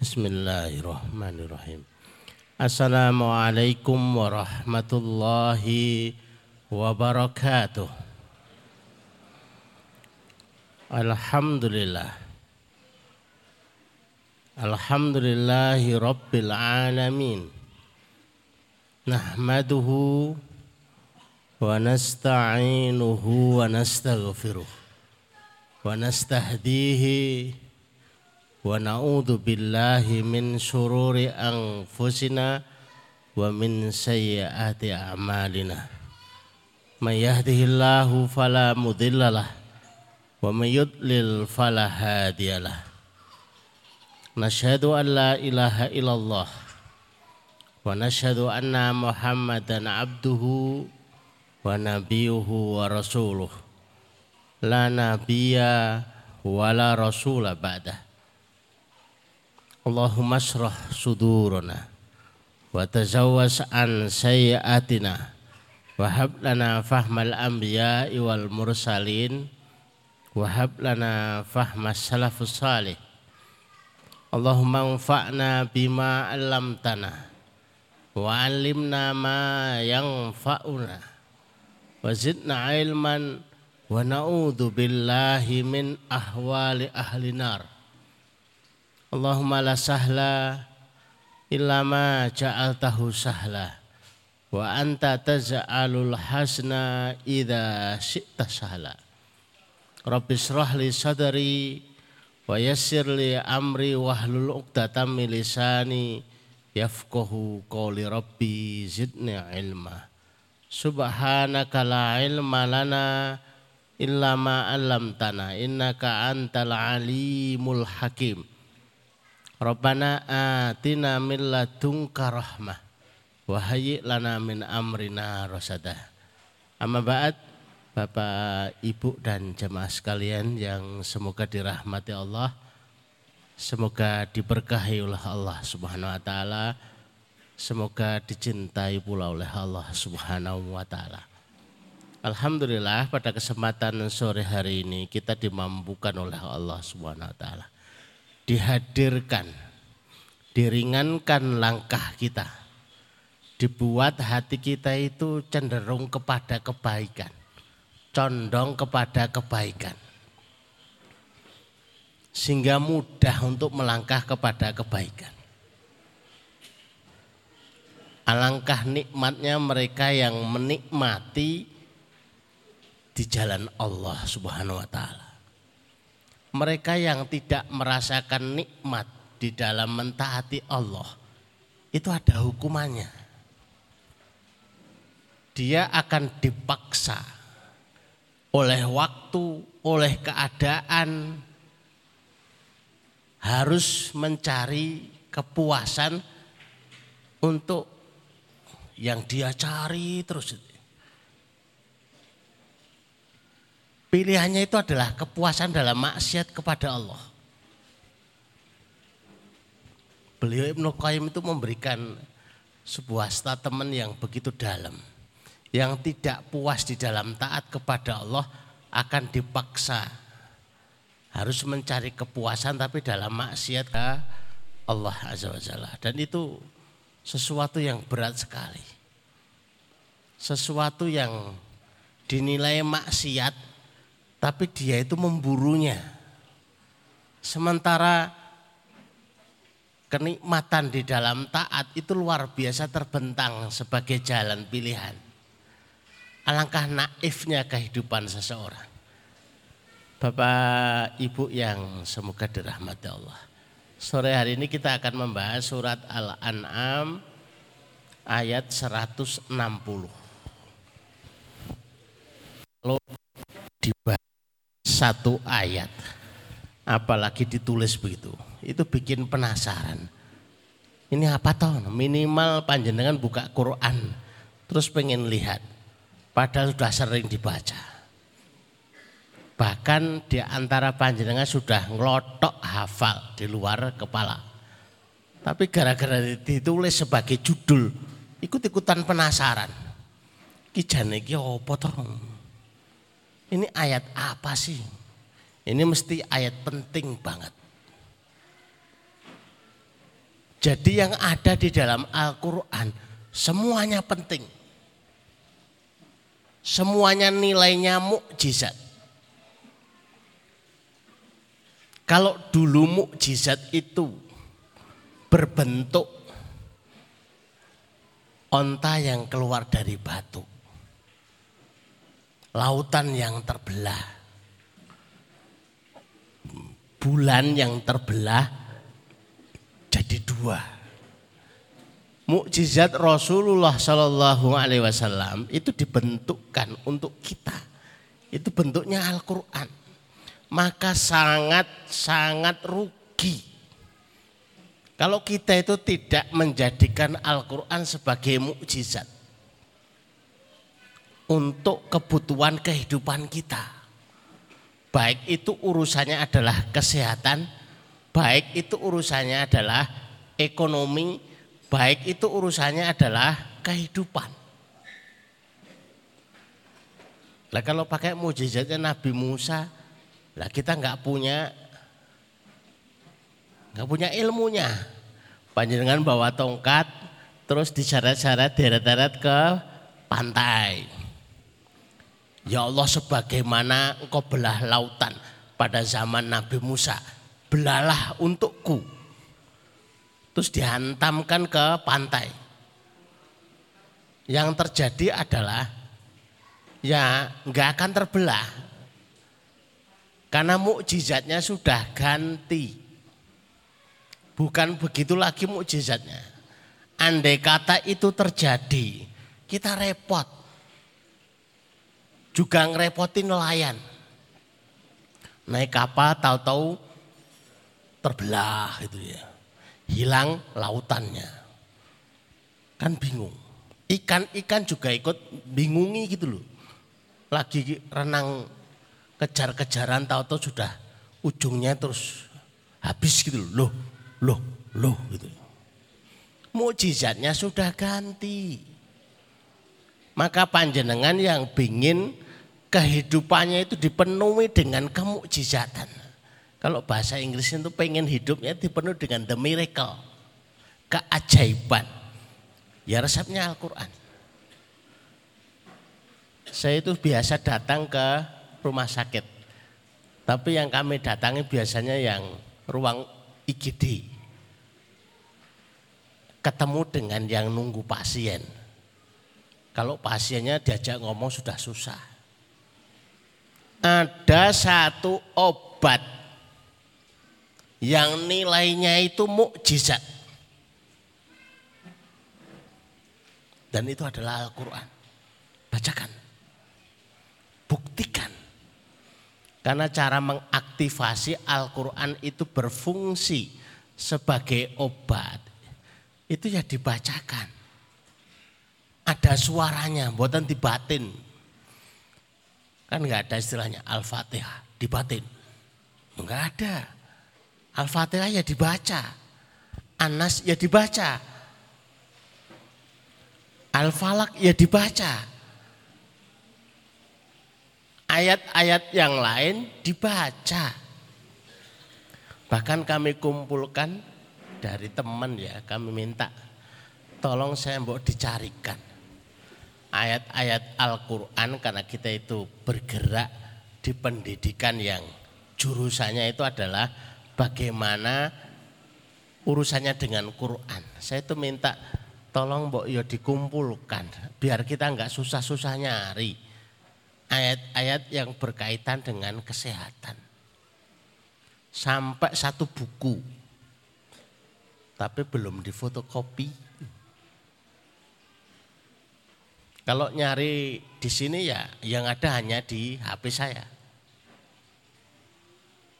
Bismillahirrahmanirrahim. Assalamualaikum warahmatullahi wabarakatuh. Alhamdulillah. Alhamdulillahi rabbil alamin. Nahmaduhu wa nasta'inuhu wa nastaghfiruh. Wa nastahdihi wa na'udzu billahi min syururi anfusina wa min sayyiati a'malina. May yahdihillahu fala mudhillalah wa may yudlil fala hadiyalah illallah wa anna muhammadan abduhu wa nabiyuhu la nabiyya wa la rasula ba'dah Allahumma syrah sudurana wa tazawwas an sayyatina wa hab lana fahmal anbiya'i wal mursalin wa hab lana fahmas salafus salih. Allahumma anfa'na bima 'allamtana wa 'allimna ma yanfa'una wa zidna ilman wa na'udzu billahi min ahwali ahli nar Allahumma la sahla illa ma ja'altahu sahla wa anta taz'alul hasna idza syi'ta sahla. Rabbi shrah li sadri wa yassir li amri wahlul 'uqdatam min lisani yafqahu qawli rabbi zidni ilma. Subhanaka la ilma lana illa ma 'allamtana innaka antal alimul hakim Rabbana atina min ladunka rahmah wa lana min amrina rasada. Amma ba'd Bapak, Ibu dan jemaah sekalian yang semoga dirahmati Allah, semoga diberkahi oleh Allah Subhanahu wa taala, semoga dicintai pula oleh Allah Subhanahu wa taala. Alhamdulillah pada kesempatan sore hari ini kita dimampukan oleh Allah Subhanahu wa taala dihadirkan, diringankan langkah kita, dibuat hati kita itu cenderung kepada kebaikan, condong kepada kebaikan. Sehingga mudah untuk melangkah kepada kebaikan. Alangkah nikmatnya mereka yang menikmati di jalan Allah Subhanahu wa taala mereka yang tidak merasakan nikmat di dalam mentaati Allah itu ada hukumannya. Dia akan dipaksa oleh waktu, oleh keadaan harus mencari kepuasan untuk yang dia cari terus Pilihannya itu adalah kepuasan dalam maksiat kepada Allah. Beliau Ibnu Qayyim itu memberikan sebuah statement yang begitu dalam. Yang tidak puas di dalam taat kepada Allah akan dipaksa harus mencari kepuasan tapi dalam maksiat ke Allah Azza wa. Dan itu sesuatu yang berat sekali. Sesuatu yang dinilai maksiat tapi dia itu memburunya. Sementara kenikmatan di dalam taat itu luar biasa terbentang sebagai jalan pilihan. Alangkah naifnya kehidupan seseorang. Bapak Ibu yang semoga dirahmati Allah. Sore hari ini kita akan membahas surat Al-An'am ayat 160. Lalu dibahas satu ayat. Apalagi ditulis begitu. Itu bikin penasaran. Ini apa toh? Minimal panjenengan buka Quran. Terus pengen lihat. Padahal sudah sering dibaca. Bahkan di antara panjenengan sudah ngelotok hafal di luar kepala. Tapi gara-gara ditulis sebagai judul ikut-ikutan penasaran. Kijane iki apa toh ini ayat apa sih? Ini mesti ayat penting banget. Jadi yang ada di dalam Al-Quran semuanya penting. Semuanya nilainya mukjizat. Kalau dulu mukjizat itu berbentuk onta yang keluar dari batu. Lautan yang terbelah. Bulan yang terbelah jadi dua. Mukjizat Rasulullah Shallallahu Alaihi Wasallam itu dibentukkan untuk kita. Itu bentuknya Al-Quran. Maka sangat sangat rugi kalau kita itu tidak menjadikan Al-Quran sebagai mukjizat untuk kebutuhan kehidupan kita. Baik itu urusannya adalah kesehatan, baik itu urusannya adalah ekonomi, baik itu urusannya adalah kehidupan. Lah kalau pakai mujizatnya Nabi Musa, lah kita nggak punya nggak punya ilmunya. Panjenengan bawa tongkat, terus disyarat-syarat deret-deret ke pantai. Ya Allah sebagaimana engkau belah lautan pada zaman Nabi Musa belalah untukku. Terus dihantamkan ke pantai. Yang terjadi adalah ya nggak akan terbelah. Karena mukjizatnya sudah ganti. Bukan begitu lagi mukjizatnya. Andai kata itu terjadi, kita repot. Juga ngerepotin nelayan. Naik kapal tahu-tahu terbelah itu ya. Hilang lautannya. Kan bingung. Ikan-ikan juga ikut bingungi gitu loh. Lagi renang kejar-kejaran tahu-tahu sudah ujungnya terus habis gitu loh. Loh, loh, loh gitu. Mujizatnya sudah ganti. Maka panjenengan yang ingin kehidupannya itu dipenuhi dengan kemukjizatan. Kalau bahasa Inggrisnya itu pengen hidupnya dipenuhi dengan the miracle. Keajaiban. Ya resepnya Al-Quran. Saya itu biasa datang ke rumah sakit. Tapi yang kami datangi biasanya yang ruang IGD. Ketemu dengan yang nunggu pasien. Kalau pasiennya diajak ngomong sudah susah. Ada satu obat yang nilainya itu mukjizat. Dan itu adalah Al-Quran. Bacakan. Buktikan. Karena cara mengaktifasi Al-Quran itu berfungsi sebagai obat. Itu ya dibacakan. Ada suaranya, buatan dibatin. Kan nggak ada istilahnya Al-Fatihah, dibatin. Enggak ada. Al-Fatihah ya dibaca. Anas ya dibaca. Al-Falak ya dibaca. Ayat-ayat yang lain dibaca. Bahkan kami kumpulkan dari teman ya, kami minta tolong saya mbok dicarikan ayat-ayat Al-Quran karena kita itu bergerak di pendidikan yang jurusannya itu adalah bagaimana urusannya dengan Quran. Saya itu minta tolong Mbok ya dikumpulkan biar kita nggak susah-susah nyari ayat-ayat yang berkaitan dengan kesehatan. Sampai satu buku. Tapi belum difotokopi. Kalau nyari di sini ya yang ada hanya di HP saya.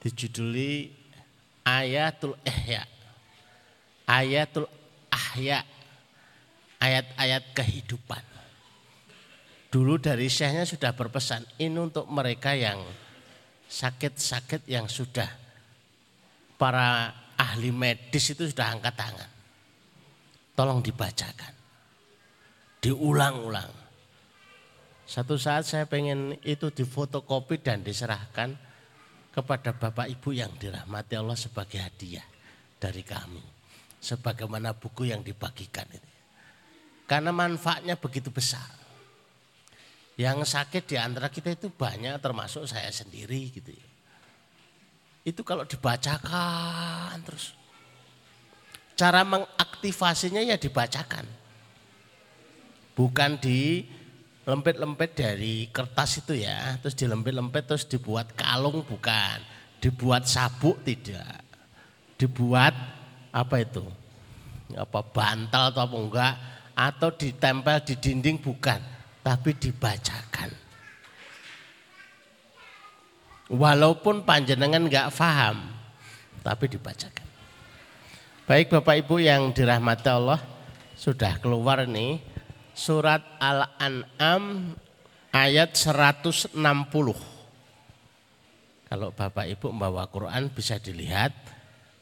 Dijuduli ayatul ihya. Ayatul ahya. Ayat-ayat kehidupan. Dulu dari syekhnya sudah berpesan, ini untuk mereka yang sakit-sakit yang sudah para ahli medis itu sudah angkat tangan. Tolong dibacakan. Diulang-ulang. Satu saat saya pengen itu difotokopi dan diserahkan kepada Bapak Ibu yang dirahmati Allah sebagai hadiah dari kami. sebagaimana buku yang dibagikan itu. Karena manfaatnya begitu besar. Yang sakit di antara kita itu banyak termasuk saya sendiri gitu ya. Itu kalau dibacakan terus. Cara mengaktifasinya ya dibacakan. Bukan di lempet-lempet dari kertas itu ya, terus dilempet-lempet terus dibuat kalung bukan, dibuat sabuk tidak, dibuat apa itu, apa bantal atau apa enggak, atau ditempel di dinding bukan, tapi dibacakan. Walaupun panjenengan enggak paham, tapi dibacakan. Baik Bapak Ibu yang dirahmati Allah, sudah keluar nih surat Al-An'am ayat 160. Kalau Bapak Ibu membawa Quran bisa dilihat.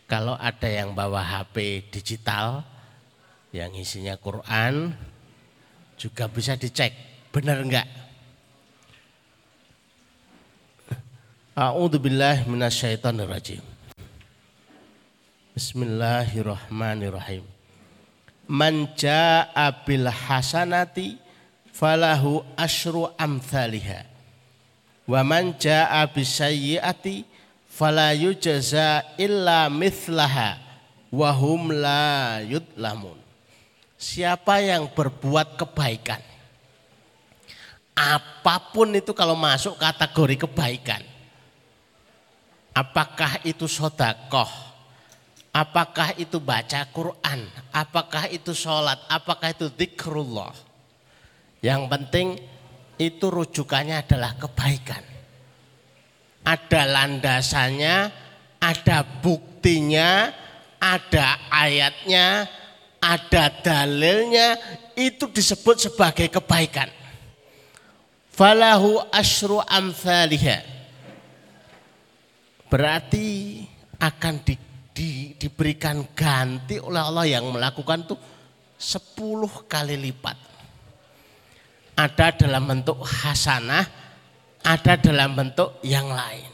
Kalau ada yang bawa HP digital yang isinya Quran juga bisa dicek benar enggak. A'udzubillahi minasyaitonirrajim. Bismillahirrahmanirrahim man jaa bil hasanati falahu asyru amthaliha. Wa man jaa bisayyiati fala yujza illa mithlaha wa hum la yudlamun. Siapa yang berbuat kebaikan apa pun itu kalau masuk kategori kebaikan apakah itu sodakoh Apakah itu baca Quran? Apakah itu sholat? Apakah itu zikrullah? Yang penting itu rujukannya adalah kebaikan. Ada landasannya, ada buktinya, ada ayatnya, ada dalilnya, itu disebut sebagai kebaikan. Falahu asyru amthaliha. Berarti akan di di, diberikan ganti oleh Allah yang melakukan itu sepuluh kali lipat. Ada dalam bentuk hasanah, ada dalam bentuk yang lain.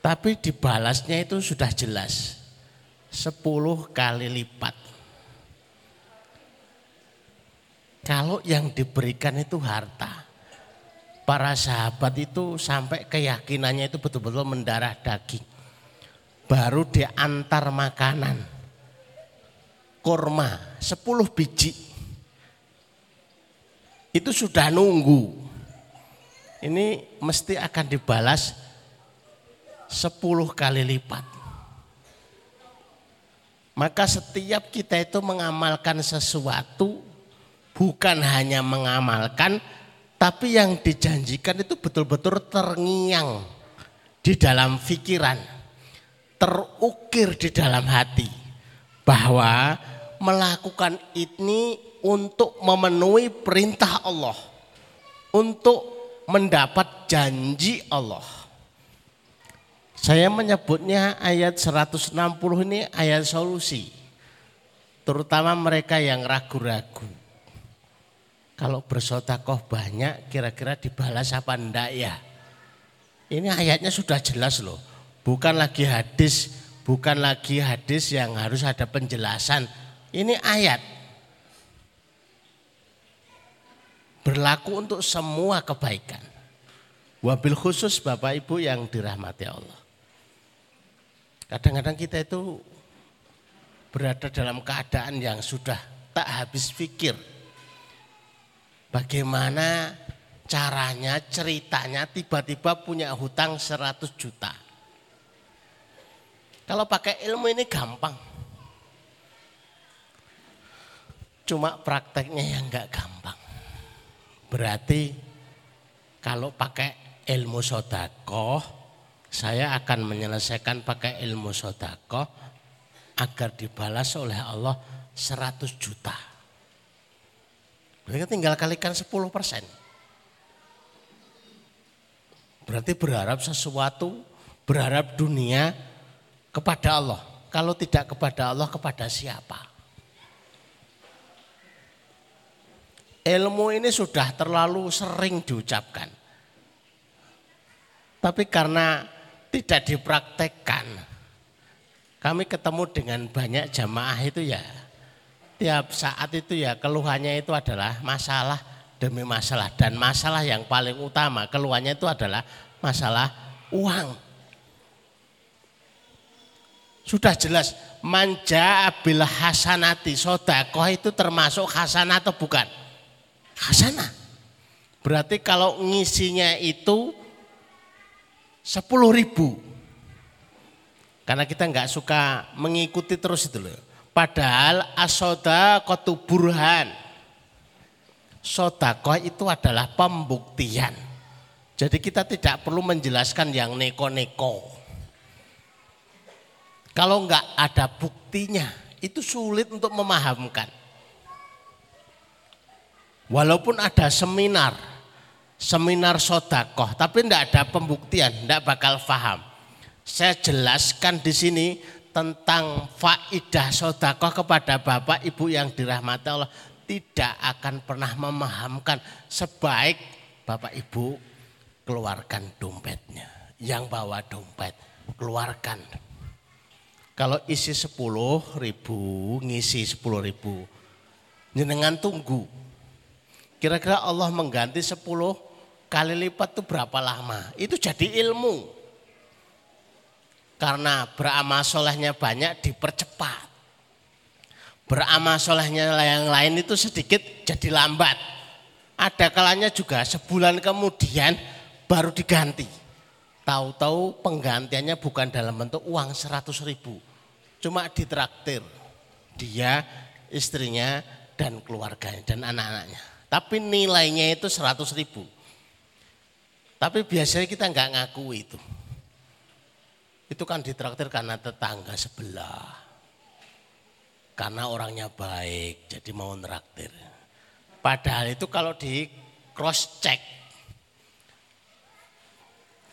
Tapi dibalasnya itu sudah jelas. Sepuluh kali lipat. Kalau yang diberikan itu harta. Para sahabat itu sampai keyakinannya itu betul-betul mendarah daging baru diantar makanan. Kurma 10 biji. Itu sudah nunggu. Ini mesti akan dibalas 10 kali lipat. Maka setiap kita itu mengamalkan sesuatu bukan hanya mengamalkan tapi yang dijanjikan itu betul-betul terngiang di dalam pikiran terukir di dalam hati bahwa melakukan ini untuk memenuhi perintah Allah, untuk mendapat janji Allah. Saya menyebutnya ayat 160 ini ayat solusi. Terutama mereka yang ragu-ragu. Kalau bersotakoh banyak kira-kira dibalas apa enggak ya? Ini ayatnya sudah jelas loh. Bukan lagi hadis, bukan lagi hadis yang harus ada penjelasan. Ini ayat. Berlaku untuk semua kebaikan. Wabil khusus Bapak Ibu yang dirahmati Allah. Kadang-kadang kita itu berada dalam keadaan yang sudah tak habis pikir. Bagaimana caranya, ceritanya tiba-tiba punya hutang 100 juta. Kalau pakai ilmu ini gampang. Cuma prakteknya yang enggak gampang. Berarti kalau pakai ilmu sodako, saya akan menyelesaikan pakai ilmu sodako agar dibalas oleh Allah 100 juta. Berarti tinggal kalikan 10 persen. Berarti berharap sesuatu, berharap dunia kepada Allah. Kalau tidak kepada Allah, kepada siapa? Ilmu ini sudah terlalu sering diucapkan. Tapi karena tidak dipraktekkan, kami ketemu dengan banyak jamaah itu ya tiap saat itu ya keluhannya itu adalah masalah demi masalah dan masalah yang paling utama keluhannya itu adalah masalah uang. Sudah jelas manja abil hasanati sodakoh itu termasuk hasanah atau bukan? Hasanah. Berarti kalau ngisinya itu sepuluh ribu. Karena kita nggak suka mengikuti terus itu loh. Padahal asoda kotu burhan. Sodakoh itu adalah pembuktian. Jadi kita tidak perlu menjelaskan yang neko-neko. Kalau nggak ada buktinya, itu sulit untuk memahamkan. Walaupun ada seminar, seminar sodakoh, tapi tidak ada pembuktian, tidak bakal paham. Saya jelaskan di sini tentang faidah sodakoh kepada bapak ibu yang dirahmati Allah tidak akan pernah memahamkan sebaik bapak ibu keluarkan dompetnya. Yang bawa dompet keluarkan kalau isi 10 ribu, ngisi 10 ribu. Jenengan tunggu. Kira-kira Allah mengganti 10 kali lipat itu berapa lama? Itu jadi ilmu. Karena beramal solehnya banyak dipercepat. Beramal solehnya yang lain itu sedikit jadi lambat. Ada kalanya juga sebulan kemudian baru diganti. Tahu-tahu penggantiannya bukan dalam bentuk uang 100 ribu cuma ditraktir dia, istrinya, dan keluarganya dan anak-anaknya. Tapi nilainya itu 100 ribu. Tapi biasanya kita nggak ngaku itu. Itu kan ditraktir karena tetangga sebelah. Karena orangnya baik, jadi mau neraktir. Padahal itu kalau di cross check,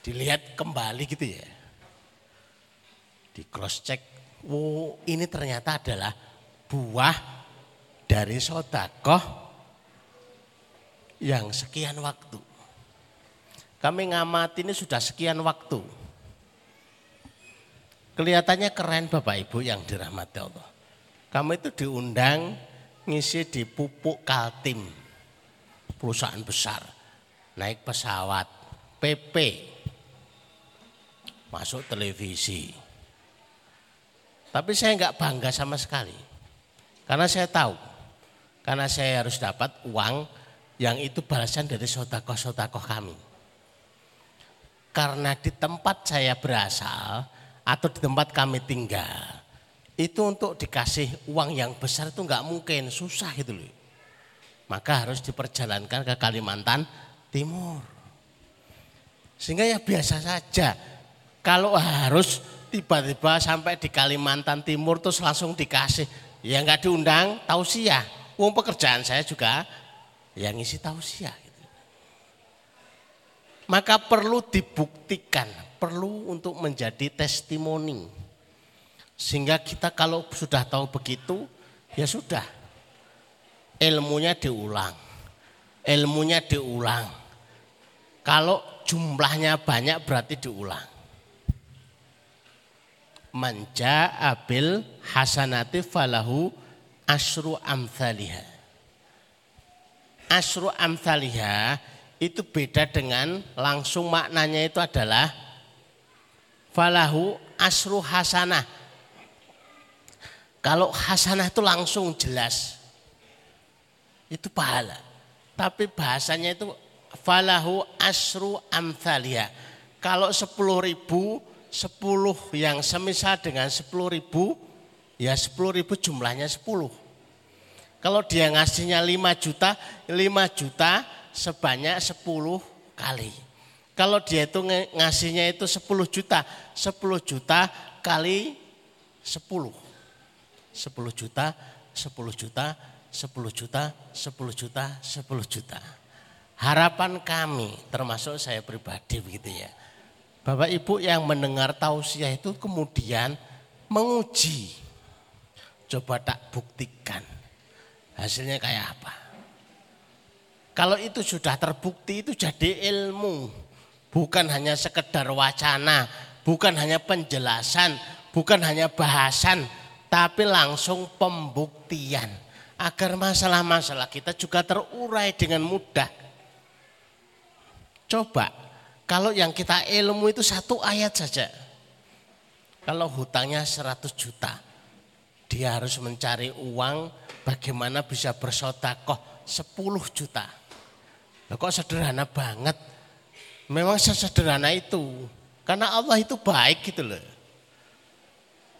dilihat kembali gitu ya. Di cross check oh ini ternyata adalah buah dari sodakoh yang sekian waktu. Kami ngamati ini sudah sekian waktu. Kelihatannya keren Bapak Ibu yang dirahmati Allah. Kamu itu diundang ngisi di pupuk Kaltim, perusahaan besar, naik pesawat, PP, masuk televisi tapi saya nggak bangga sama sekali. Karena saya tahu, karena saya harus dapat uang yang itu balasan dari sotakoh-sotakoh kami. Karena di tempat saya berasal atau di tempat kami tinggal, itu untuk dikasih uang yang besar itu nggak mungkin, susah gitu loh. Maka harus diperjalankan ke Kalimantan Timur. Sehingga ya biasa saja. Kalau harus tiba-tiba sampai di Kalimantan Timur terus langsung dikasih. Ya nggak diundang tausiah. Wong pekerjaan saya juga yang ngisi tausiah. Gitu. Maka perlu dibuktikan, perlu untuk menjadi testimoni. Sehingga kita kalau sudah tahu begitu, ya sudah. Ilmunya diulang. Ilmunya diulang. Kalau jumlahnya banyak berarti diulang manja abil hasanati falahu asru amthaliha. Asru amthaliha itu beda dengan langsung maknanya itu adalah falahu asru hasanah. Kalau hasanah itu langsung jelas. Itu pahala. Tapi bahasanya itu falahu asru amthaliha. Kalau sepuluh ribu 10 yang semisal dengan 10 ribu, ya 10 ribu jumlahnya 10. Kalau dia ngasihnya 5 juta, 5 juta sebanyak 10 kali. Kalau dia itu ngasihnya itu 10 juta, 10 juta kali 10. 10 juta, 10 juta, 10 juta, 10 juta, 10 juta. Harapan kami termasuk saya pribadi begitu ya Bapak Ibu yang mendengar tausiah itu kemudian menguji. Coba tak buktikan. Hasilnya kayak apa? Kalau itu sudah terbukti itu jadi ilmu. Bukan hanya sekedar wacana, bukan hanya penjelasan, bukan hanya bahasan, tapi langsung pembuktian. Agar masalah-masalah kita juga terurai dengan mudah. Coba, kalau yang kita ilmu itu satu ayat saja. Kalau hutangnya 100 juta, dia harus mencari uang bagaimana bisa bersodakoh 10 juta. Loh kok sederhana banget. Memang sesederhana itu. Karena Allah itu baik gitu loh.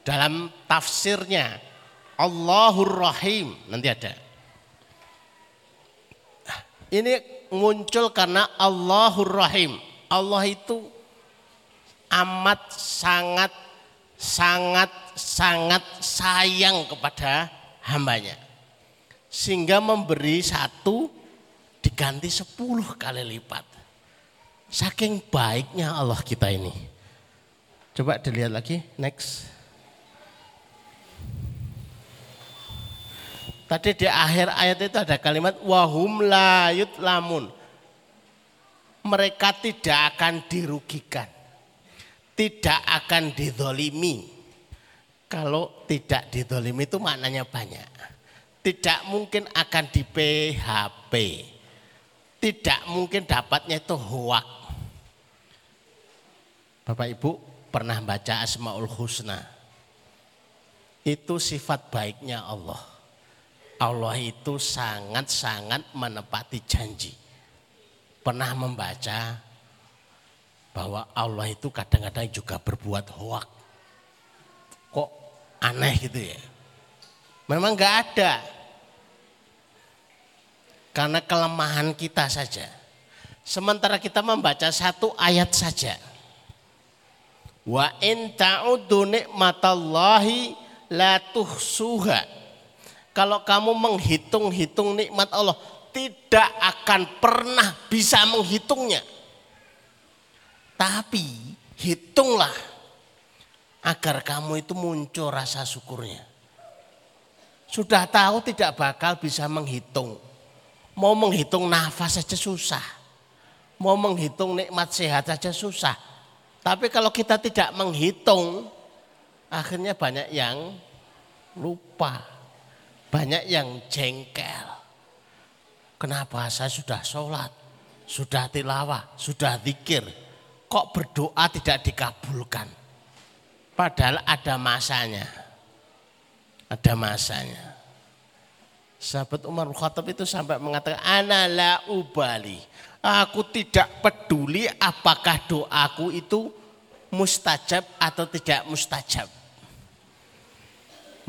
Dalam tafsirnya Allahur Rahim nanti ada. Ini muncul karena Allahur Rahim. Allah itu amat sangat sangat sangat sayang kepada hambanya. Sehingga memberi satu diganti sepuluh kali lipat. Saking baiknya Allah kita ini. Coba dilihat lagi, next. Tadi di akhir ayat itu ada kalimat wahum layut lamun. Mereka tidak akan dirugikan tidak akan didolimi. Kalau tidak didolimi itu maknanya banyak. Tidak mungkin akan di PHP. Tidak mungkin dapatnya itu hoak. Bapak Ibu pernah baca Asmaul Husna. Itu sifat baiknya Allah. Allah itu sangat-sangat menepati janji. Pernah membaca bahwa Allah itu kadang-kadang juga berbuat hoak. Kok aneh gitu ya? Memang nggak ada. Karena kelemahan kita saja. Sementara kita membaca satu ayat saja. Wa in ta'udu nikmatallahi la tuhsuha. Kalau kamu menghitung-hitung nikmat Allah, tidak akan pernah bisa menghitungnya. Tapi hitunglah agar kamu itu muncul rasa syukurnya. Sudah tahu tidak bakal bisa menghitung. Mau menghitung nafas saja susah. Mau menghitung nikmat sehat saja susah. Tapi kalau kita tidak menghitung, akhirnya banyak yang lupa. Banyak yang jengkel. Kenapa saya sudah sholat, sudah tilawah, sudah zikir, kok berdoa tidak dikabulkan. Padahal ada masanya. Ada masanya. Sahabat Umar Khattab itu sampai mengatakan, Anala ubali. Aku tidak peduli apakah doaku itu mustajab atau tidak mustajab.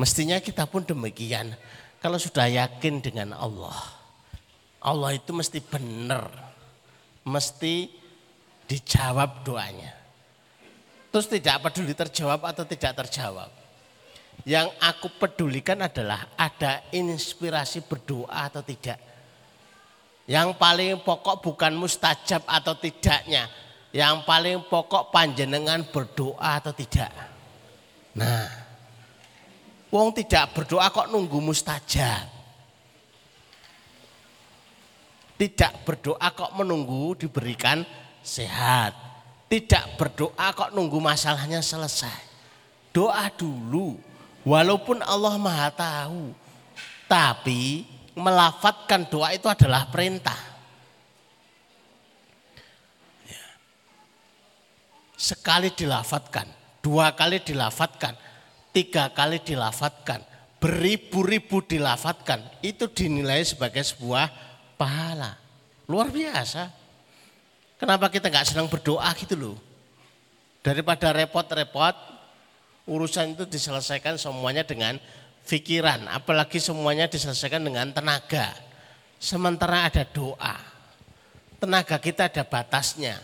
Mestinya kita pun demikian. Kalau sudah yakin dengan Allah. Allah itu mesti benar. Mesti dijawab doanya. Terus tidak peduli terjawab atau tidak terjawab. Yang aku pedulikan adalah ada inspirasi berdoa atau tidak. Yang paling pokok bukan mustajab atau tidaknya. Yang paling pokok panjenengan berdoa atau tidak. Nah, wong tidak berdoa kok nunggu mustajab. Tidak berdoa kok menunggu diberikan sehat. Tidak berdoa kok nunggu masalahnya selesai. Doa dulu. Walaupun Allah maha tahu. Tapi melafatkan doa itu adalah perintah. Ya. Sekali dilafatkan, dua kali dilafatkan, tiga kali dilafatkan, beribu-ribu dilafatkan. Itu dinilai sebagai sebuah pahala. Luar biasa. Kenapa kita nggak senang berdoa gitu loh? Daripada repot-repot, urusan itu diselesaikan semuanya dengan pikiran, apalagi semuanya diselesaikan dengan tenaga. Sementara ada doa, tenaga kita ada batasnya,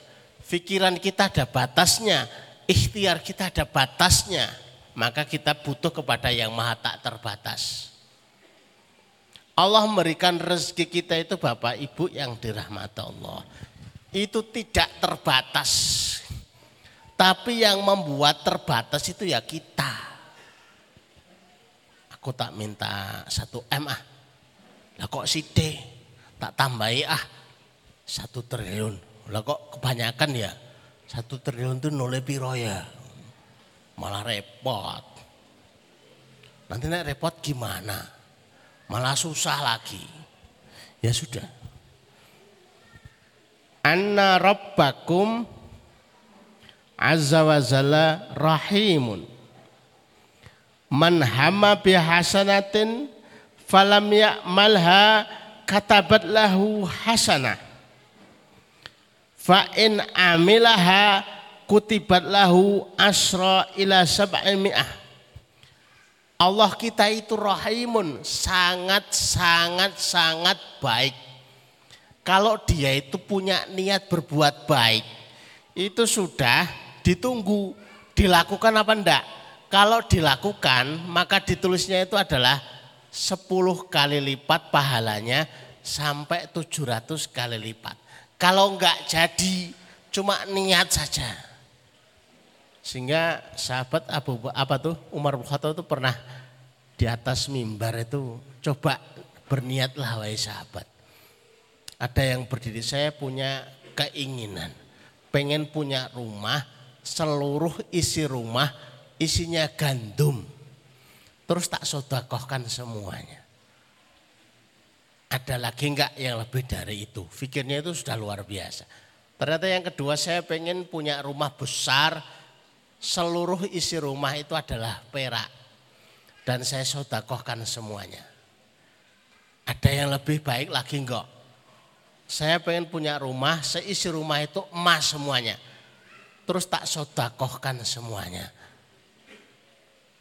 pikiran kita ada batasnya, ikhtiar kita ada batasnya, maka kita butuh kepada yang maha tak terbatas. Allah memberikan rezeki kita itu Bapak Ibu yang dirahmati Allah itu tidak terbatas. Tapi yang membuat terbatas itu ya kita. Aku tak minta satu M ah. Lah kok D tak tambahi ah satu triliun. Lah kok kebanyakan ya satu triliun itu nolnya piro ya. malah repot. Nanti nek repot gimana? Malah susah lagi. Ya sudah. Anna rabbakum azza wa zalla rahimun. Man hamma bihasanatin falam ya'malha katabat lahu hasanah. Fa in amilaha kutibat lahu asra ila sab'i mi'ah Allah kita itu rahimun, sangat sangat sangat baik. Kalau dia itu punya niat berbuat baik, itu sudah ditunggu dilakukan apa enggak? Kalau dilakukan, maka ditulisnya itu adalah 10 kali lipat pahalanya sampai 700 kali lipat. Kalau enggak jadi, cuma niat saja sehingga sahabat Abu apa tuh Umar bin Khattab itu pernah di atas mimbar itu coba berniatlah wahai sahabat. Ada yang berdiri saya punya keinginan pengen punya rumah seluruh isi rumah isinya gandum. Terus tak sodakohkan semuanya. Ada lagi enggak yang lebih dari itu? Fikirnya itu sudah luar biasa. Ternyata yang kedua saya pengen punya rumah besar seluruh isi rumah itu adalah perak. Dan saya sodakohkan semuanya. Ada yang lebih baik lagi enggak? Saya pengen punya rumah, seisi rumah itu emas semuanya. Terus tak sodakohkan semuanya.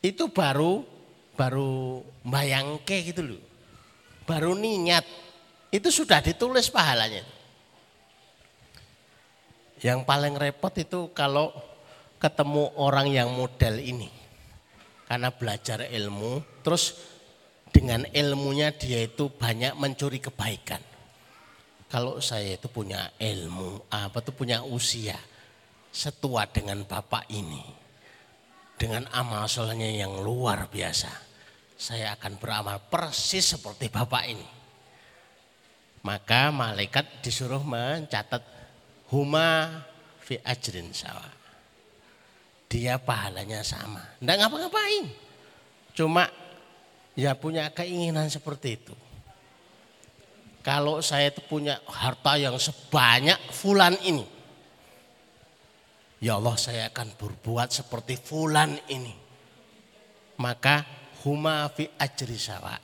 Itu baru baru bayangke gitu loh. Baru niat. Itu sudah ditulis pahalanya. Yang paling repot itu kalau ketemu orang yang model ini. Karena belajar ilmu, terus dengan ilmunya dia itu banyak mencuri kebaikan. Kalau saya itu punya ilmu, apa tuh punya usia setua dengan bapak ini. Dengan amal solehnya yang luar biasa. Saya akan beramal persis seperti bapak ini. Maka malaikat disuruh mencatat huma fi ajrin sawah dia pahalanya sama. Tidak ngapa-ngapain. Cuma ya punya keinginan seperti itu. Kalau saya itu punya harta yang sebanyak fulan ini. Ya Allah saya akan berbuat seperti fulan ini. Maka huma fi ajri sawa.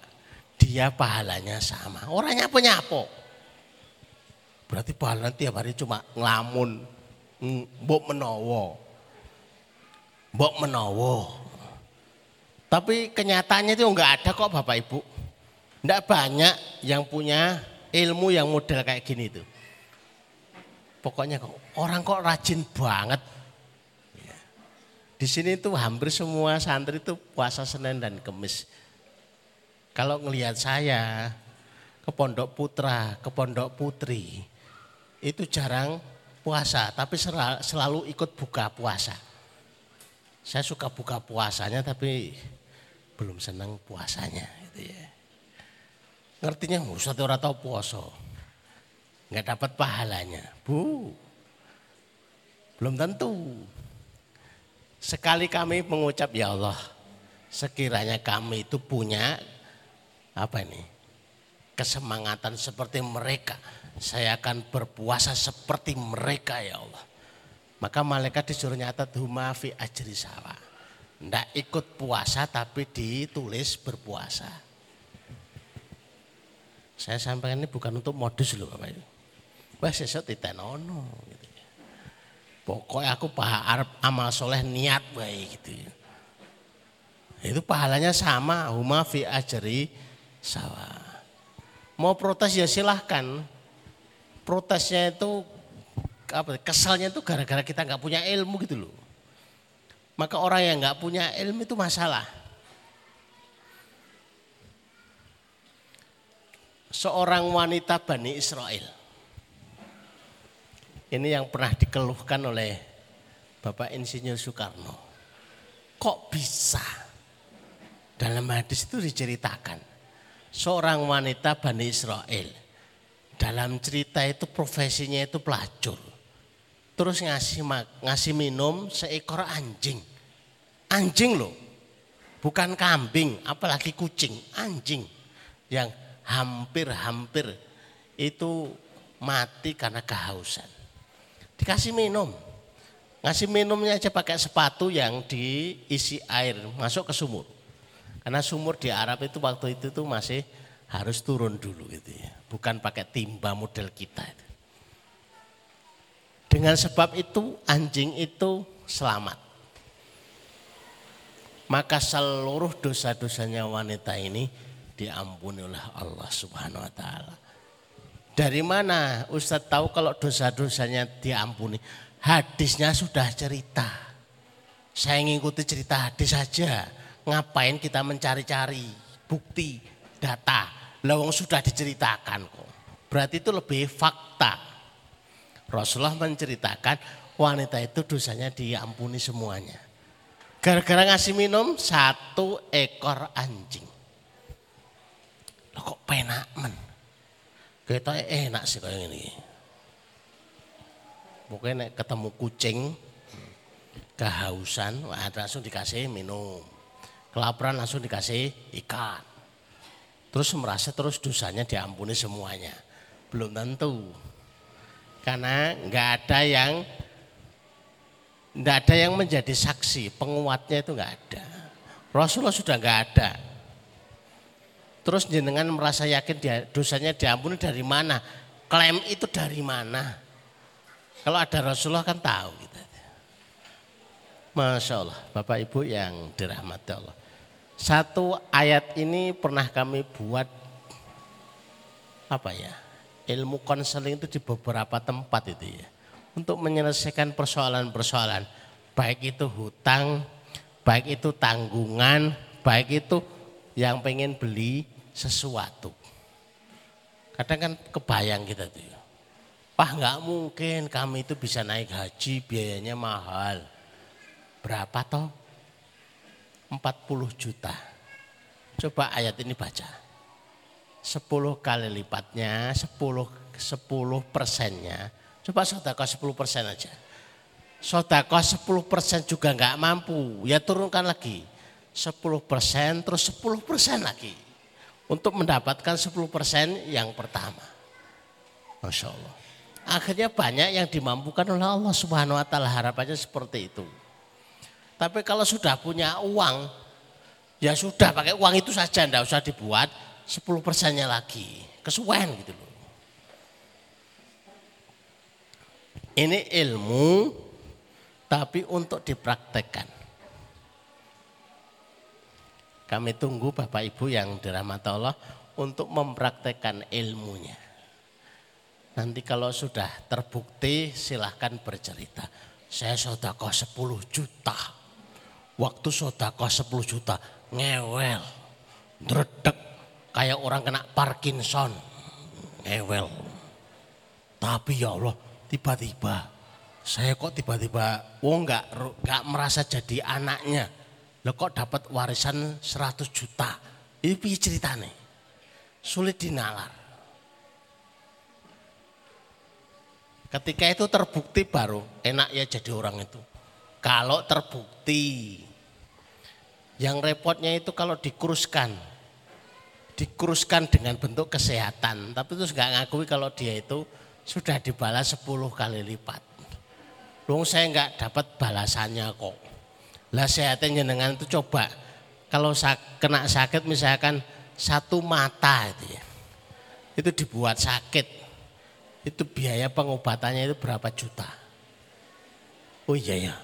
Dia pahalanya sama. Orangnya punya apa? Berarti pahalanya tiap hari cuma ngelamun. Mbok menowo mbok menowo. Tapi kenyataannya itu enggak ada kok Bapak Ibu. Enggak banyak yang punya ilmu yang model kayak gini itu. Pokoknya kok orang kok rajin banget. Di sini tuh hampir semua santri itu puasa Senin dan Kemis. Kalau ngelihat saya ke Pondok Putra, ke Pondok Putri, itu jarang puasa, tapi selalu ikut buka puasa. Saya suka buka puasanya tapi belum senang puasanya gitu ya. Ngertinya Ustaz orang tahu puasa. Nggak dapat pahalanya. Bu. Belum tentu. Sekali kami mengucap ya Allah, sekiranya kami itu punya apa ini? kesemangatan seperti mereka. Saya akan berpuasa seperti mereka ya Allah. Maka malaikat disuruh nyatat huma fi ajri sawa. Ndak ikut puasa tapi ditulis berpuasa. Saya sampaikan ini bukan untuk modus loh Bapak Ibu. Wah sesat ditenono gitu. Ya. Pokoknya aku paha Arab amal soleh niat baik gitu. Ya. Itu pahalanya sama huma fi ajri sawa. Mau protes ya silahkan. Protesnya itu apa kesalnya itu gara-gara kita nggak punya ilmu gitu loh. Maka orang yang nggak punya ilmu itu masalah. Seorang wanita Bani Israel. Ini yang pernah dikeluhkan oleh Bapak Insinyur Soekarno. Kok bisa? Dalam hadis itu diceritakan. Seorang wanita Bani Israel. Dalam cerita itu profesinya itu pelacur terus ngasih ngasih minum seekor anjing. Anjing loh. Bukan kambing, apalagi kucing, anjing yang hampir-hampir itu mati karena kehausan. Dikasih minum. Ngasih minumnya aja pakai sepatu yang diisi air masuk ke sumur. Karena sumur di Arab itu waktu itu tuh masih harus turun dulu gitu ya. Bukan pakai timba model kita itu. Dengan sebab itu anjing itu selamat. Maka seluruh dosa-dosanya wanita ini diampuni oleh Allah Subhanahu wa taala. Dari mana Ustadz tahu kalau dosa-dosanya diampuni? Hadisnya sudah cerita. Saya ngikuti cerita hadis saja. Ngapain kita mencari-cari bukti, data. Lawang sudah diceritakan kok. Berarti itu lebih fakta. Rasulullah menceritakan wanita itu dosanya diampuni semuanya. Gara-gara ngasih minum satu ekor anjing. Loh kok penak men? Kita enak sih kayak ini. Pokoknya ketemu kucing kehausan, wah langsung dikasih minum. Kelaparan langsung dikasih ikan. Terus merasa terus dosanya diampuni semuanya. Belum tentu. Karena nggak ada yang nggak ada yang menjadi saksi, penguatnya itu nggak ada. Rasulullah sudah nggak ada. Terus jenengan merasa yakin dia, dosanya diampuni dari mana? Klaim itu dari mana? Kalau ada Rasulullah kan tahu gitu. Masya Allah, Bapak Ibu yang dirahmati Allah. Satu ayat ini pernah kami buat apa ya? Ilmu konseling itu di beberapa tempat itu ya. Untuk menyelesaikan persoalan-persoalan. Baik itu hutang, baik itu tanggungan, baik itu yang pengen beli sesuatu. Kadang kan kebayang kita tuh. Ya. Pak nggak mungkin kami itu bisa naik haji biayanya mahal. Berapa toh? 40 juta. Coba ayat ini baca. 10 kali lipatnya, 10 10 persennya. Coba sodako 10 persen aja. Sodako 10 persen juga nggak mampu, ya turunkan lagi. 10 persen terus 10 persen lagi untuk mendapatkan 10% yang pertama. Masya Allah. Akhirnya banyak yang dimampukan oleh Allah Subhanahu wa taala harapannya seperti itu. Tapi kalau sudah punya uang, ya sudah pakai uang itu saja, enggak usah dibuat 10 persennya lagi. Kesuwen gitu loh. Ini ilmu tapi untuk dipraktekkan. Kami tunggu Bapak Ibu yang dirahmati Allah untuk mempraktekkan ilmunya. Nanti kalau sudah terbukti silahkan bercerita. Saya sodako 10 juta. Waktu sodako 10 juta ngewel. Dredek kayak orang kena Parkinson. Ngewel. Tapi ya Allah tiba-tiba saya kok tiba-tiba oh enggak, enggak merasa jadi anaknya Lo kok dapat warisan 100 juta? Ini piye ceritane? Sulit dinalar. Ketika itu terbukti baru enak ya jadi orang itu. Kalau terbukti. Yang repotnya itu kalau dikuruskan. Dikuruskan dengan bentuk kesehatan. Tapi terus nggak ngakui kalau dia itu sudah dibalas 10 kali lipat. Loh saya nggak dapat balasannya kok. Lah sehatnya jenengan itu coba kalau kena sakit misalkan satu mata itu ya. Itu dibuat sakit. Itu biaya pengobatannya itu berapa juta? Oh iya ya.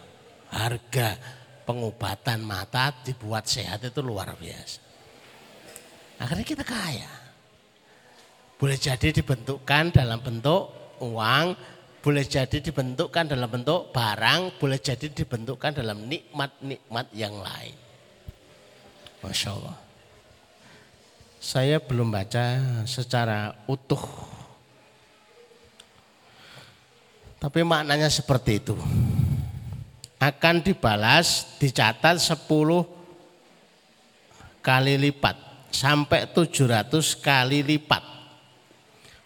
Harga pengobatan mata dibuat sehat itu luar biasa. Akhirnya kita kaya. Boleh jadi dibentukkan dalam bentuk uang, boleh jadi dibentukkan dalam bentuk barang, boleh jadi dibentukkan dalam nikmat-nikmat yang lain. Masya Allah. Saya belum baca secara utuh. Tapi maknanya seperti itu. Akan dibalas, dicatat 10 kali lipat. Sampai 700 kali lipat.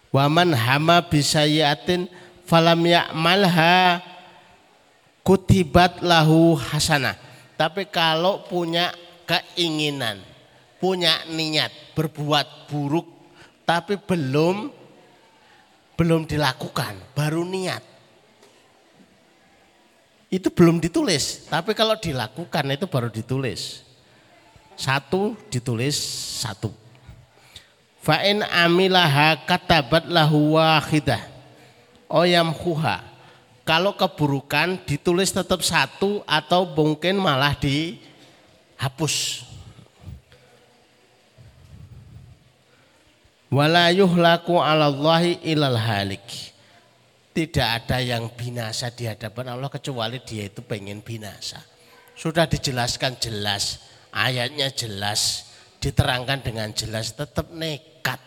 Waman hama bisayatin falam ya'malha kutibat lahu hasanah. Tapi kalau punya keinginan, punya niat berbuat buruk tapi belum belum dilakukan, baru niat. Itu belum ditulis, tapi kalau dilakukan itu baru ditulis. Satu ditulis satu. Fa'in amilaha katabat lahu wahidah. Oyam huha. Kalau keburukan ditulis tetap satu atau mungkin malah dihapus. Wala yuhlaku alallahi ilal halik. Tidak ada yang binasa di hadapan Allah kecuali dia itu pengen binasa. Sudah dijelaskan jelas, ayatnya jelas, diterangkan dengan jelas, tetap nekat.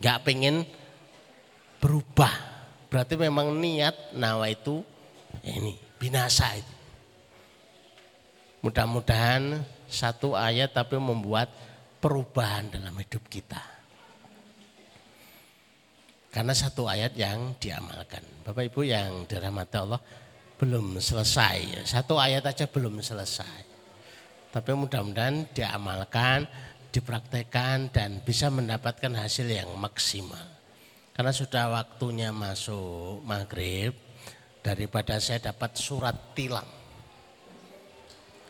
Gak pengen berubah. Berarti memang niat nawa itu ini binasa itu. Mudah-mudahan satu ayat tapi membuat perubahan dalam hidup kita. Karena satu ayat yang diamalkan. Bapak Ibu yang dirahmati Allah belum selesai. Satu ayat aja belum selesai. Tapi mudah-mudahan diamalkan, dipraktekkan dan bisa mendapatkan hasil yang maksimal. Karena sudah waktunya masuk maghrib, daripada saya dapat surat tilang.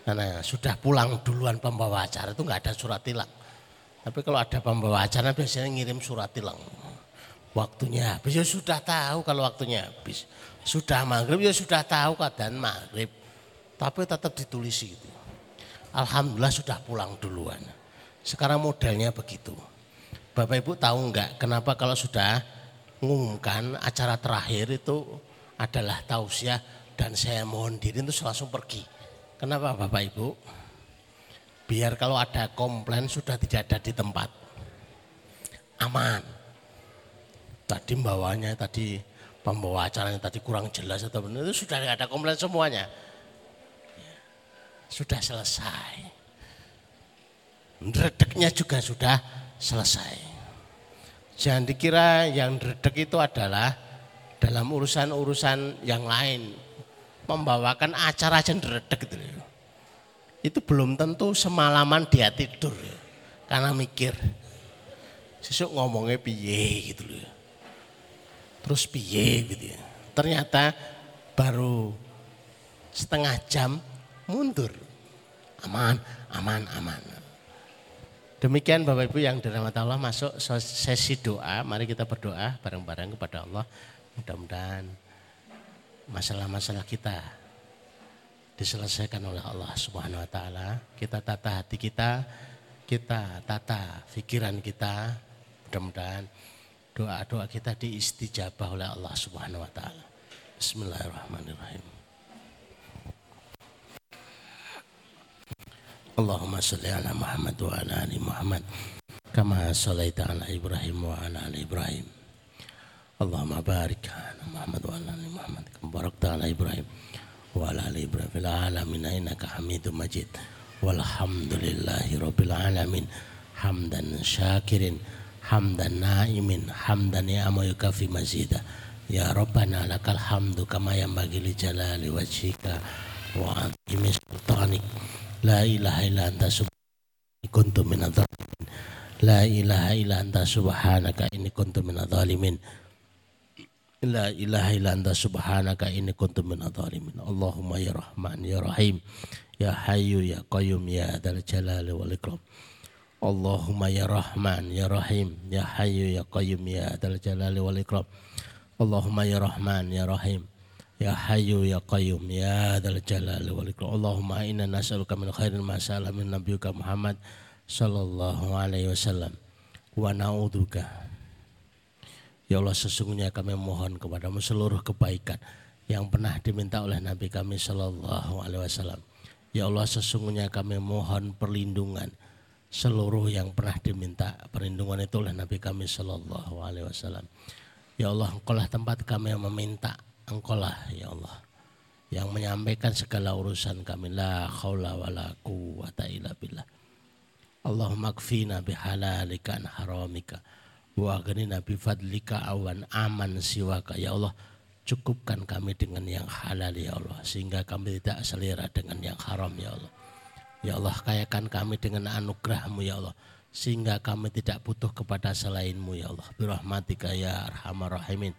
Karena sudah pulang duluan pembawa acara itu nggak ada surat tilang. Tapi kalau ada pembawa acara biasanya ngirim surat tilang waktunya habis. Ya sudah tahu kalau waktunya habis. Sudah maghrib ya sudah tahu keadaan maghrib. Tapi tetap ditulis itu. Alhamdulillah sudah pulang duluan. Sekarang modelnya begitu. Bapak Ibu tahu enggak kenapa kalau sudah mengumumkan acara terakhir itu adalah tausiah dan saya mohon diri itu langsung pergi. Kenapa Bapak Ibu? Biar kalau ada komplain sudah tidak ada di tempat. Aman tadi bawanya tadi pembawa acaranya tadi kurang jelas atau benar itu sudah ada komplain semuanya. Sudah selesai. Redeknya juga sudah selesai. Jangan dikira yang redek itu adalah dalam urusan-urusan yang lain. Membawakan acara aja redek gitu. Itu belum tentu semalaman dia tidur. Karena mikir. Sesuk ngomongnya piye gitu loh terus piye gitu ya. Ternyata baru setengah jam mundur. Aman, aman, aman. Demikian Bapak Ibu yang dirahmati Allah masuk sesi doa. Mari kita berdoa bareng-bareng kepada Allah. Mudah-mudahan masalah-masalah kita diselesaikan oleh Allah Subhanahu wa taala. Kita tata hati kita, kita tata pikiran kita. Mudah-mudahan doa-doa kita diistijabah oleh Allah Subhanahu wa taala. Bismillahirrahmanirrahim. Allahumma salli ala Muhammad wa ala ali Muhammad kama sallaita ala Ibrahim wa ala ali Ibrahim. Allahumma barik ala Muhammad wa ala ali Muhammad kama barakta ala Ibrahim wa ala ali Ibrahim fil alamin innaka Hamidum Majid. Walhamdulillahi rabbil alamin. Hamdan syakirin hamdan naimin hamdan ya yukafi mazida ya rabbana lakal hamdu kama bagi li jalali wajhika wa azimi sultanik la ilaha illa anta subhanaka kuntu minadh la ilaha illa anta subhanaka inni kuntu minadh dhalimin la ilaha illa anta subhanaka inni kuntu minadh dhalimin Allahumma ya rahman ya rahim ya hayyu ya qayyum ya dzal jalali wal ikram. Allahumma ya Rahman ya Rahim ya Hayyu ya Qayyum ya Dzal Jalali wal Ikram. Allahumma ya Rahman ya Rahim ya Hayyu ya Qayyum ya Dzal Jalali wal Ikram. Allahumma inna nas'aluka min khairin ma sa'ala min nabiyyika Muhammad sallallahu alaihi wasallam wa na'udzuka Ya Allah sesungguhnya kami mohon kepadamu seluruh kebaikan yang pernah diminta oleh Nabi kami sallallahu alaihi wasallam. Ya Allah sesungguhnya kami mohon perlindungan seluruh yang pernah diminta perlindungan itu oleh Nabi kami Shallallahu Alaihi Wasallam. Ya Allah, engkaulah tempat kami yang meminta, engkaulah ya Allah yang menyampaikan segala urusan kami la khawla wa la quwata illa billah. Allahumma kfina bihalalika an haramika wa aghnina bi fadlika awan aman siwaka ya Allah Cukupkan kami dengan yang halal ya Allah. Sehingga kami tidak selera dengan yang haram ya Allah. Ya Allah kayakan kami dengan anugerahmu ya Allah. Sehingga kami tidak butuh kepada selainmu ya Allah. Birahmatika ya arhamar rahimin.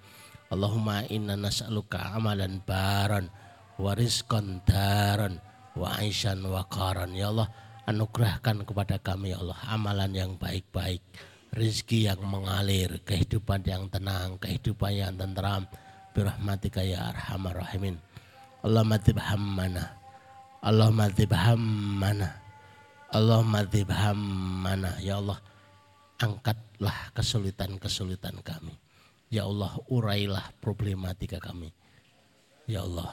Allahumma inna nas'aluka amalan baran wa rizqan daran wa aishan wa karan. Ya Allah anugerahkan kepada kami ya Allah amalan yang baik-baik. Rizki yang mengalir, kehidupan yang tenang, kehidupan yang tenteram, birahmatika ya arhamar rahimin. Allahumma tibhammana. Allahumma tibhammana. Allahumma tibhammana. Ya Allah, angkatlah kesulitan-kesulitan kami. Ya Allah, urailah problematika kami. Ya Allah,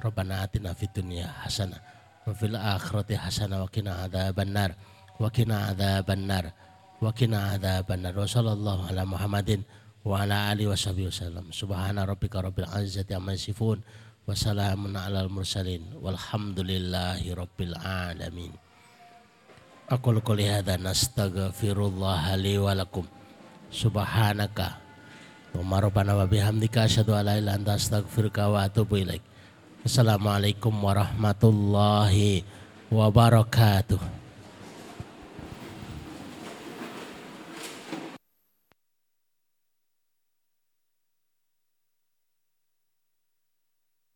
Rabbana atina fid dunya hasanah wa fil akhirati hasanah wa qina adzabannar wa qina adzabannar wa qina wa sallallahu ala Muhammadin wa ala alihi washabihi wasallam. Subhana rabbika rabbil izzati amma yasifun wa salamun alal mursalin walhamdulillahi rabbil alamin. Aku qouli hadza nastaghfirullah li wa lakum. Subhanaka wa rabbana wa bihamdika asyhadu an la ilaha anta astaghfiruka wa atubu ilaik. Assalamualaikum warahmatullahi wabarakatuh.